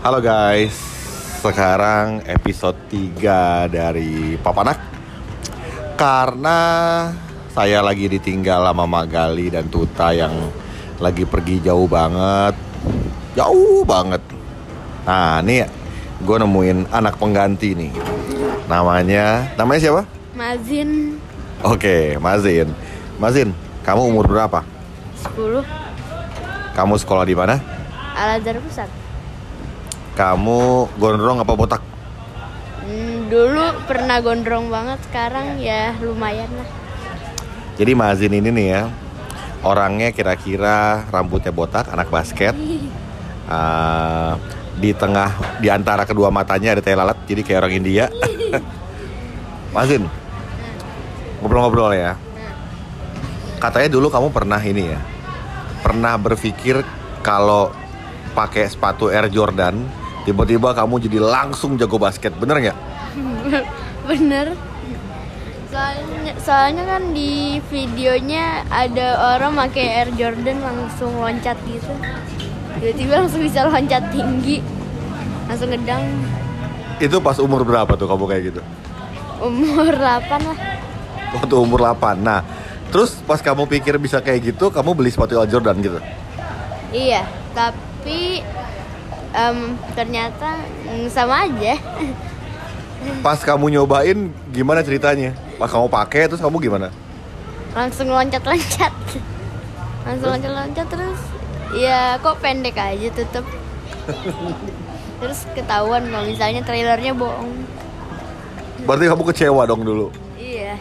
Halo guys, sekarang episode 3 dari Papanak Karena saya lagi ditinggal sama Magali dan Tuta yang lagi pergi jauh banget Jauh banget Nah ini gue nemuin anak pengganti nih Namanya, namanya siapa? Mazin Oke, Mazin Mazin, kamu umur berapa? 10 Kamu sekolah di mana? Al Azhar Pusat. Kamu gondrong apa botak? Hmm, dulu pernah gondrong banget, sekarang ya lumayan lah. Jadi Mazin ini nih ya Orangnya kira-kira rambutnya botak, anak basket Eh, Di tengah, di antara kedua matanya ada tai lalat Jadi kayak orang India Mazin Ngobrol-ngobrol ya Katanya dulu kamu pernah ini ya Pernah berpikir kalau pakai sepatu Air Jordan Tiba-tiba kamu jadi langsung jago basket, bener nggak? Bener. Soalnya, soalnya kan di videonya ada orang pakai Air Jordan langsung loncat gitu. Tiba-tiba langsung bisa loncat tinggi. Langsung ngedang Itu pas umur berapa tuh kamu kayak gitu? umur 8 lah. waktu umur 8 Nah terus pas kamu pikir bisa kayak gitu Kamu beli sepatu Air Jordan gitu Iya, tapi em, ternyata mm, sama aja. Pas kamu nyobain gimana ceritanya? Pas kamu pakai terus kamu gimana? langsung loncat-loncat. Langsung loncat-loncat terus ya kok pendek aja tutup terus ketahuan kalau misalnya trailernya bohong. Berarti kamu kecewa dong dulu? Iya.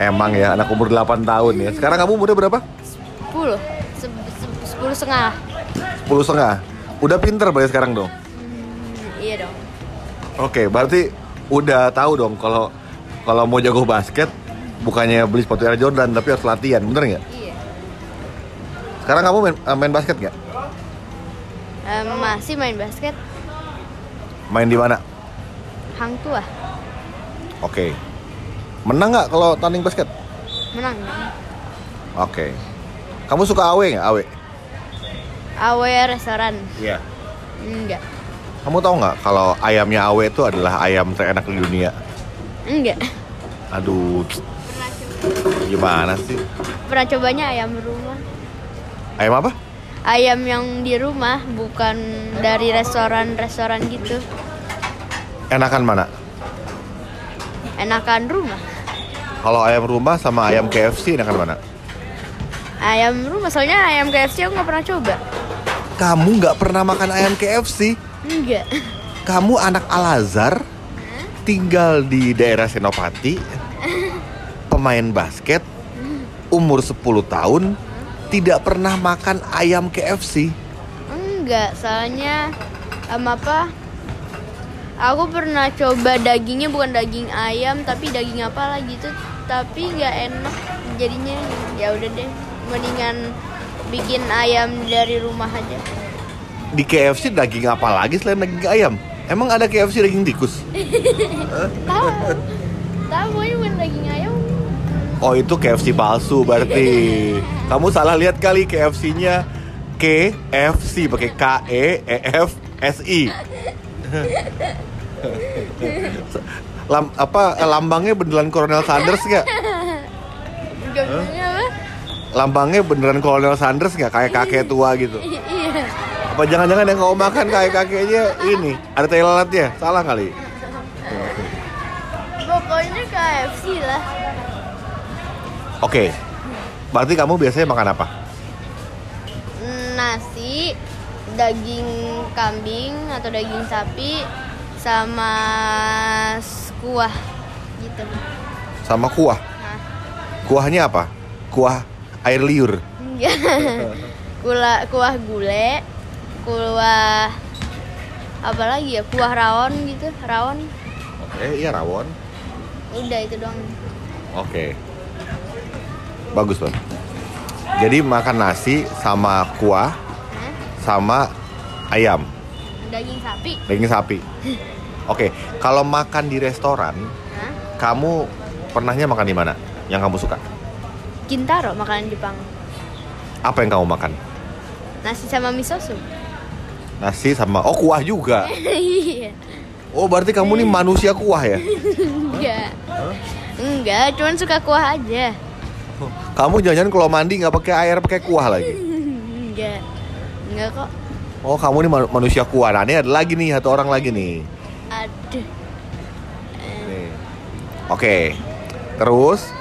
Emang ya anak umur 8 tahun ya. Sekarang kamu umurnya berapa? 10 Se- se- sepuluh setengah. 10 setengah Udah pinter berarti sekarang dong Hmm, iya dong Oke berarti udah tahu dong kalau kalau mau jago basket bukannya beli sepatu Air Jordan tapi harus latihan bener nggak? iya Sekarang kamu main, eh, main basket nggak? Em, masih main basket Main di mana? hang tua Oke Menang nggak kalau tanding basket? menang Oke Kamu suka awe nggak awe? Awe restoran Iya enggak Kamu tahu nggak kalau ayamnya Awe itu adalah ayam terenak di dunia? enggak Aduh, pernah coba gimana sih? pernah cobanya ayam rumah Ayam apa? ayam yang di rumah bukan dari restoran-restoran gitu Enakan mana? enakan rumah Kalau ayam rumah sama ayam KFC enakan mana? ayam rumah soalnya ayam KFC aku nggak pernah coba Kamu nggak pernah makan ayam KFC? enggak Kamu anak Al Azhar, tinggal di daerah Senopati, pemain basket, umur 10 tahun, tidak pernah makan ayam KFC. enggak soalnya em, apa aku pernah coba dagingnya bukan daging ayam tapi daging apa lah gitu tapi nggak enak jadinya ya udah deh mendingan bikin ayam dari rumah aja Di KFC daging apa lagi selain daging ayam? Emang ada KFC daging tikus? tahu tahu bukan daging ayam Oh itu KFC palsu berarti. Kamu salah lihat kali KFC-nya KFC pakai K E E F S I. Lam, apa lambangnya beneran Kolonel Sanders nggak? Gambarnya apa Lambangnya beneran Kolonel Sanders nggak kayak kakek tua gitu? iya Apa jangan-jangan yang kau makan kayak kakeknya ini ada tai lalatnya? Salah kali. pokoknya KFC lah Oke. Berarti kamu biasanya makan apa? nasi daging kambing atau daging sapi sama kuah gitu Sama kuah. nah Kuahnya apa? Kuah air liur. enggak kuah kuah gule kuah apa lagi ya kuah rawon gitu rawon Oke, iya rawon. udah itu doang Oke. Bagus, Bang. Jadi makan nasi sama kuah Hah? sama ayam, daging sapi daging sapi. Oke, kalau makan di restoran, Hah? kamu pernahnya makan di mana? Yang kamu suka? Kintaro makanan Jepang Apa yang kamu makan? nasi sama miso soup Nasi sama oh kuah juga. Iya. Oh berarti kamu nih manusia kuah ya? Enggak. Enggak, cuman suka kuah aja. Kamu jangan-jangan kalau mandi nggak pakai air pakai kuah lagi? Enggak. Enggak kok. Oh kamu nih manu- manusia kuah. Nah ini ada lagi nih satu orang lagi nih. Aduh. Oke. Terus Apa sih?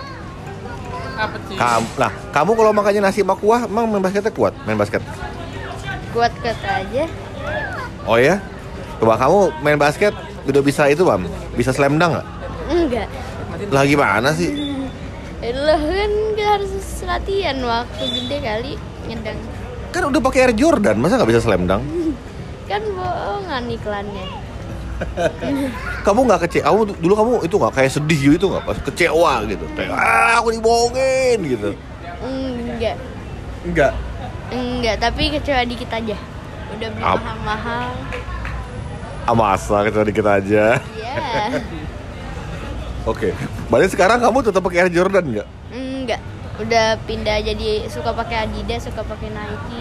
Kamu, nah kamu kalau makannya nasi sama kuah, emang main basketnya kuat? Main basket? Kuat kata aja. Oh ya? Coba kamu main basket udah bisa itu bang? Bisa slam dunk nggak? Enggak. Lah gimana sih? Lo kan nggak harus latihan waktu gede kali ngedang. Kan udah pakai Air Jordan, masa nggak bisa slam dunk? Kan bohongan iklannya. Kamu nggak kece, kamu dulu kamu itu nggak kayak sedih gitu nggak? Pas kecewa gitu, kayak ah aku dibohongin gitu. Enggak. Enggak. Enggak, tapi kecewa dikit aja. Udah beli Ap- mahal-mahal. Ah masa kecewa dikit aja. Iya. Oke. Berarti sekarang kamu tetap pakai Air Jordan nggak? Enggak. Udah pindah jadi suka pakai Adidas, suka pakai Nike.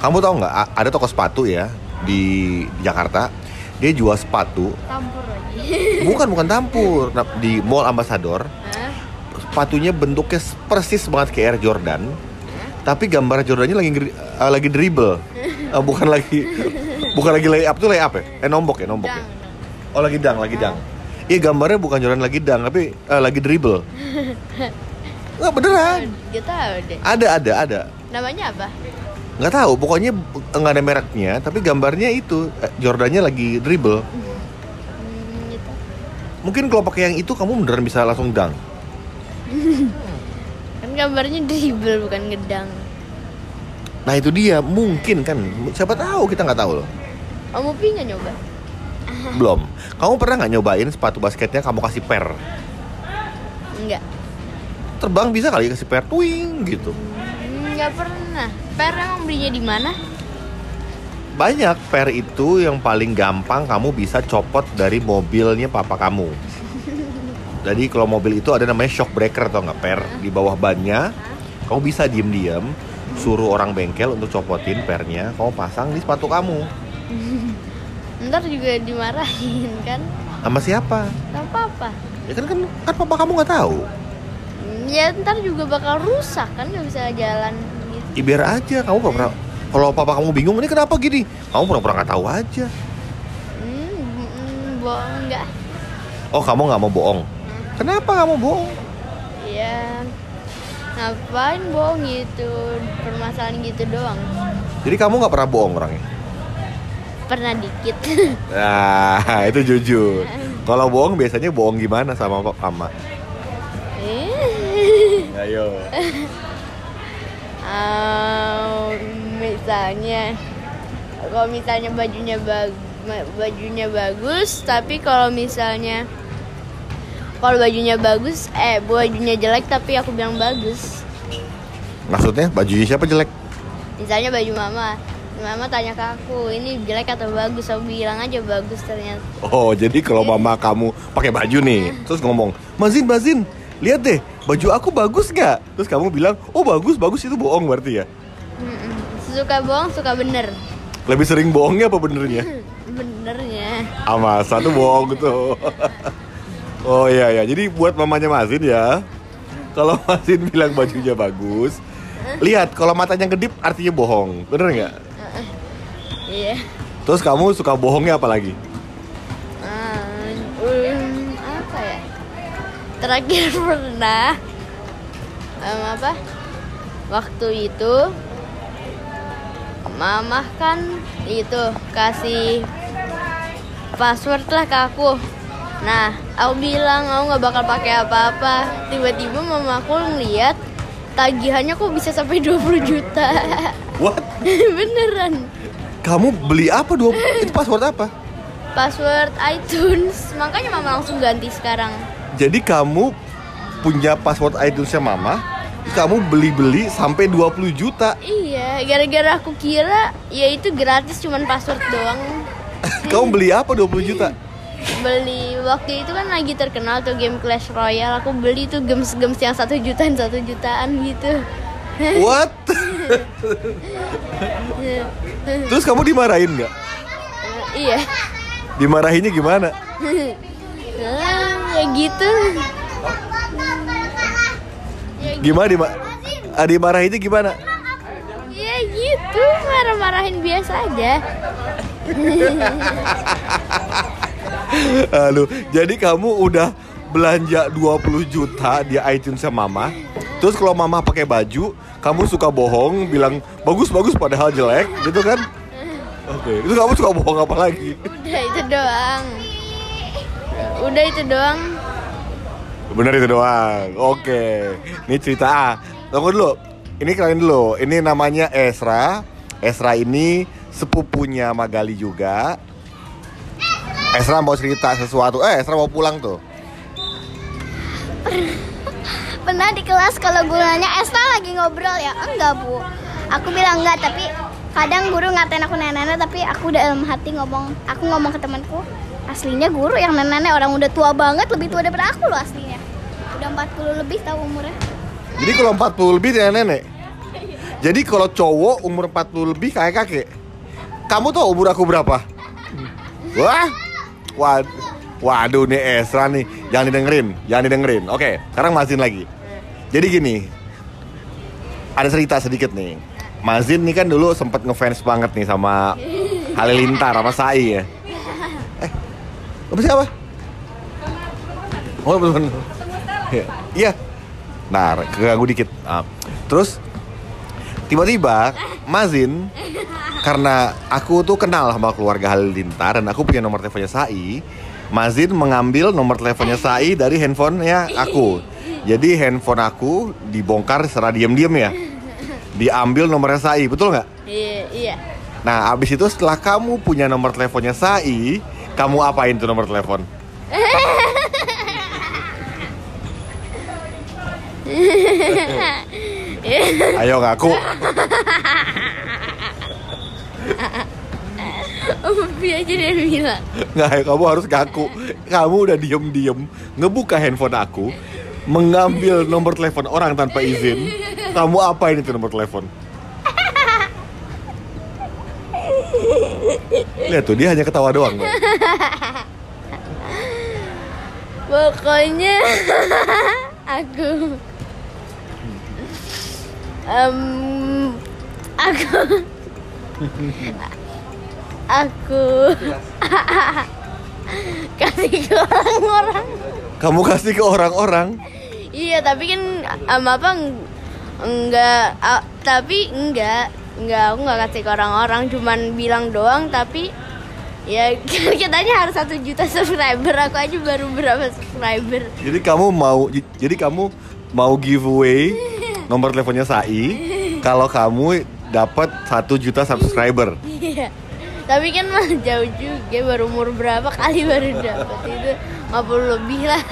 Kamu tahu nggak? Ada toko sepatu ya di Jakarta. Dia jual sepatu, Campur lagi. bukan bukan tampur. Nah, di Mall Ambassador, Hah? sepatunya bentuknya persis banget kayak Air Jordan. Tapi gambar Jordannya lagi eh, lagi dribble. Eh, bukan lagi bukan lagi lay up tuh lay up ya? Eh nombok ya, nombok ya. Dang. Oh lagi dang, lagi dang. Iya gambarnya bukan Jordan lagi dang, tapi eh, lagi dribble. Nggak beneran. Gak tahu deh. Ada, ada, ada. Namanya apa? Nggak tahu, pokoknya nggak ada mereknya, tapi gambarnya itu eh, Jordannya lagi dribble. Hmm, gitu. Mungkin kalau pakai yang itu kamu beneran bisa langsung dang. Kan gambarnya dribble bukan ngedang. Nah itu dia, mungkin kan. Siapa tahu kita nggak tahu loh. Om Upi nggak nyoba? Belum. Kamu pernah nggak nyobain sepatu basketnya kamu kasih per? Enggak. Terbang bisa kali kasih per, twing gitu. Hmm, Nggak pernah. Per emang belinya di mana? Banyak per itu yang paling gampang kamu bisa copot dari mobilnya papa kamu. Jadi kalau mobil itu ada namanya shock breaker atau nggak per di bawah bannya, kamu bisa diem-diem suruh orang bengkel untuk copotin pernya, kamu pasang di sepatu kamu. Ntar juga dimarahin kan? Sama siapa? Gak apa-apa. Ya kan kan, kan papa kamu nggak tahu. Ya ntar juga bakal rusak kan nggak bisa jalan gitu. Ya, biar aja kamu nggak pernah. Kalau papa kamu bingung ini kenapa gini, kamu pura-pura nggak tahu aja. Hmm, hmm, bohong nggak? Oh kamu nggak mau bohong? Kenapa kamu bohong? Ya ngapain bohong gitu permasalahan gitu doang Jadi kamu nggak pernah bohong orangnya? pernah dikit Nah, itu jujur. Kalau bohong biasanya bohong gimana sama Mama? Ayo. ah, misalnya kalau misalnya bajunya bag bajunya bagus tapi kalau misalnya kalau bajunya bagus eh bajunya jelek tapi aku bilang bagus Maksudnya bajunya siapa jelek? misalnya baju mama mama tanya ke aku ini jelek atau bagus aku bilang aja bagus ternyata Oh, jadi kalau mama kamu pakai baju nih, terus ngomong, Mazin, Mazin, lihat deh, baju aku bagus nggak? Terus kamu bilang, oh bagus, bagus itu bohong berarti ya? Mm-mm. suka bohong suka bener Lebih sering bohongnya apa benernya? benernya Ama satu bohong tuh. oh iya ya, jadi buat mamanya Mazin ya, kalau Mazin bilang bajunya bagus, lihat kalau matanya kedip artinya bohong, bener nggak? iya Terus kamu suka bohongnya apa lagi? Terakhir pernah em, apa? Waktu itu mama kan itu kasih password lah ke aku. Nah aku bilang aku nggak bakal pakai apa-apa. Tiba-tiba mama aku ngeliat tagihannya kok bisa sampai 20 juta. What? beneran. Kamu beli apa dua? Itu password apa? password iTunes. Makanya mama langsung ganti sekarang Jadi kamu punya password iTunes-nya mama, kamu beli-beli sampai 20 juta. iya gara-gara aku kira ya itu gratis cuman password doang kamu beli apa 20 juta? beli waktu itu kan lagi terkenal tuh game Clash Royale aku beli tuh games games yang satu jutaan satu jutaan gitu What? Terus kamu dimarahin nggak? iya Dimarahinnya gimana? Ya gitu Gimana dima ah, dimarahinnya gimana? ya gitu marah-marahin biasa aja Aduh, jadi kamu udah belanja 20 juta di iTunes mama. Terus kalau mama pakai baju, kamu suka bohong, bilang bagus-bagus padahal jelek, gitu kan? Oke, itu kamu suka bohong apa lagi? udah itu doang udah itu doang Bener itu doang. Oke, ini cerita A. Tunggu dulu. Ini kalian dulu. Ini namanya Esra. Esra ini sepupunya Magali juga. Esra mau cerita sesuatu. Eh, Esra mau pulang tuh. Pernah di kelas kalau gurunya Esta lagi ngobrol ya enggak bu Aku bilang enggak tapi kadang guru ngatain aku nenek-nenek tapi aku udah dalam hati ngomong Aku ngomong ke temanku Aslinya guru yang nenek-nenek orang udah tua banget lebih tua daripada aku loh aslinya Udah 40 lebih tahu umurnya Jadi kalau 40 lebih nenek-nenek. Jadi kalau cowok umur 40 lebih kayak kakek. Kamu tahu umur aku berapa? Wah. Wad Waduh nih Esra nih, jangan didengerin, jangan didengerin. Oke, sekarang Mazin lagi. Jadi gini, ada cerita sedikit nih. Mazin nih kan dulu sempet ngefans banget nih sama Halilintar sama Sai ya. Apa siapa? Oh, bener Iya. Iya. Nah, keganggu dikit. Ah, terus tiba-tiba Mazin karena aku tuh kenal sama keluarga Halilintar dan aku punya nomor teleponnya Sai, Mazin mengambil nomor teleponnya Sai dari handphonenya aku. Jadi handphone aku dibongkar secara diam-diam ya. Diambil nomornya Sai, betul nggak? iya iya Nah, abis itu setelah kamu punya nomor teleponnya Sai, kamu apain tuh nomor telepon? Ayo ngaku. Bi aja dia bilang Nggak, kamu harus ngaku. Kamu udah diem-diem ngebuka handphone aku, mengambil nomor telepon orang tanpa izin. Kamu apain itu nomor telepon? Lihat tuh dia hanya ketawa doang. Bang. pokoknya aku Em, aku aku kasih ke orang-orang Kamu kasih ke orang-orang. iya tapi kan em, apa eng- enggak a- tapi enggak enggak aku enggak kasih ke orang-orang cuman bilang doang tapi ya katanya harus satu juta subscriber aku aja baru berapa subscriber Jadi kamu mau jadi kamu mau giveaway nomor teleponnya Sai kalau kamu dapat satu juta subscriber. Iya. Tapi kan mah jauh juga baru umur berapa kali baru dapat itu 50 lebih lah.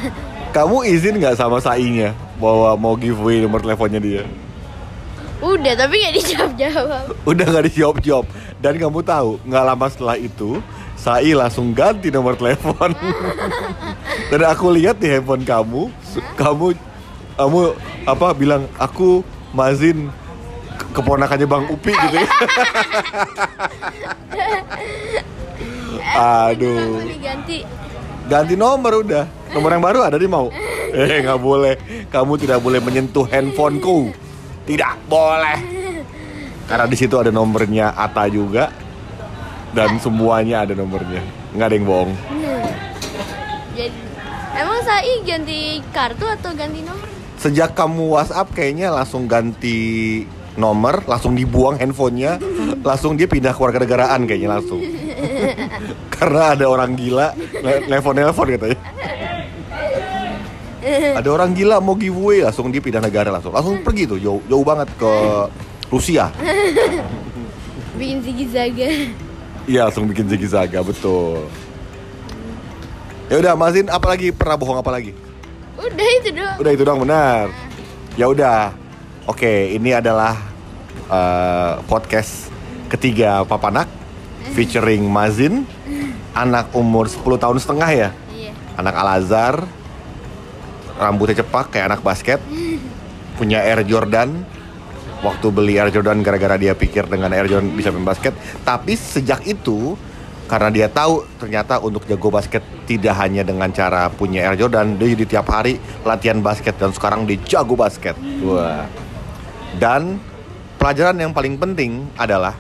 Kamu izin nggak sama Sainya bahwa mau giveaway nomor teleponnya dia? Udah, tapi nggak dijawab-jawab. Udah nggak dijawab-jawab dan kamu tahu nggak lama setelah itu Sai langsung ganti nomor telepon. dan aku lihat di handphone kamu, kamu kamu apa bilang aku Mazin ke- keponakannya Bang Upi gitu ya. Aduh. Aku diganti. Ganti nomor udah. Nomor yang baru ada di mau. Eh nggak boleh. Kamu tidak boleh menyentuh handphoneku. Tidak boleh. Karena di situ ada nomornya Ata juga dan semuanya ada nomornya. Nggak ada yang bohong. Jadi emang Sai ganti kartu atau ganti nomor? Sejak kamu WhatsApp kayaknya langsung ganti nomor, langsung dibuang handphonenya, langsung dia pindah ke warga negaraan kayaknya langsung. Karena ada orang gila ne- nelpon-nelpon katanya. Ada orang gila mau giveaway langsung dia pindah negara langsung. Langsung pergi tuh jauh jauh banget ke Rusia. Bikin zigzaga. Iya, langsung bikin zigzaga betul. Ya udah, Mazin apalagi pernah bohong apa lagi? Udah itu doang. Udah itu dong benar. Ya udah. Oke, ini adalah eh, podcast ketiga Papanak featuring Mazin, anak umur 10 tahun setengah ya. Iya. Anak Al-Azhar, rambutnya cepak kayak anak basket, punya Air Jordan, waktu beli Air Jordan gara-gara dia pikir dengan Air Jordan bisa main basket. Tapi sejak itu karena dia tahu ternyata untuk jago basket tidak hanya dengan cara punya Air Jordan, dia jadi tiap hari latihan basket dan sekarang dia jago basket. Wah. Dan pelajaran yang paling penting adalah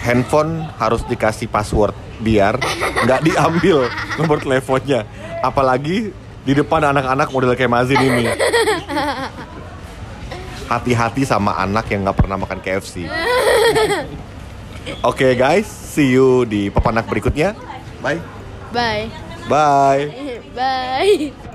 handphone harus dikasih password biar nggak diambil nomor teleponnya. Apalagi di depan anak-anak model kayak Mazin ini. Hati-hati sama anak yang nggak pernah makan KFC. Oke guys, see you di pepanak berikutnya. Bye. Bye. Bye. Bye.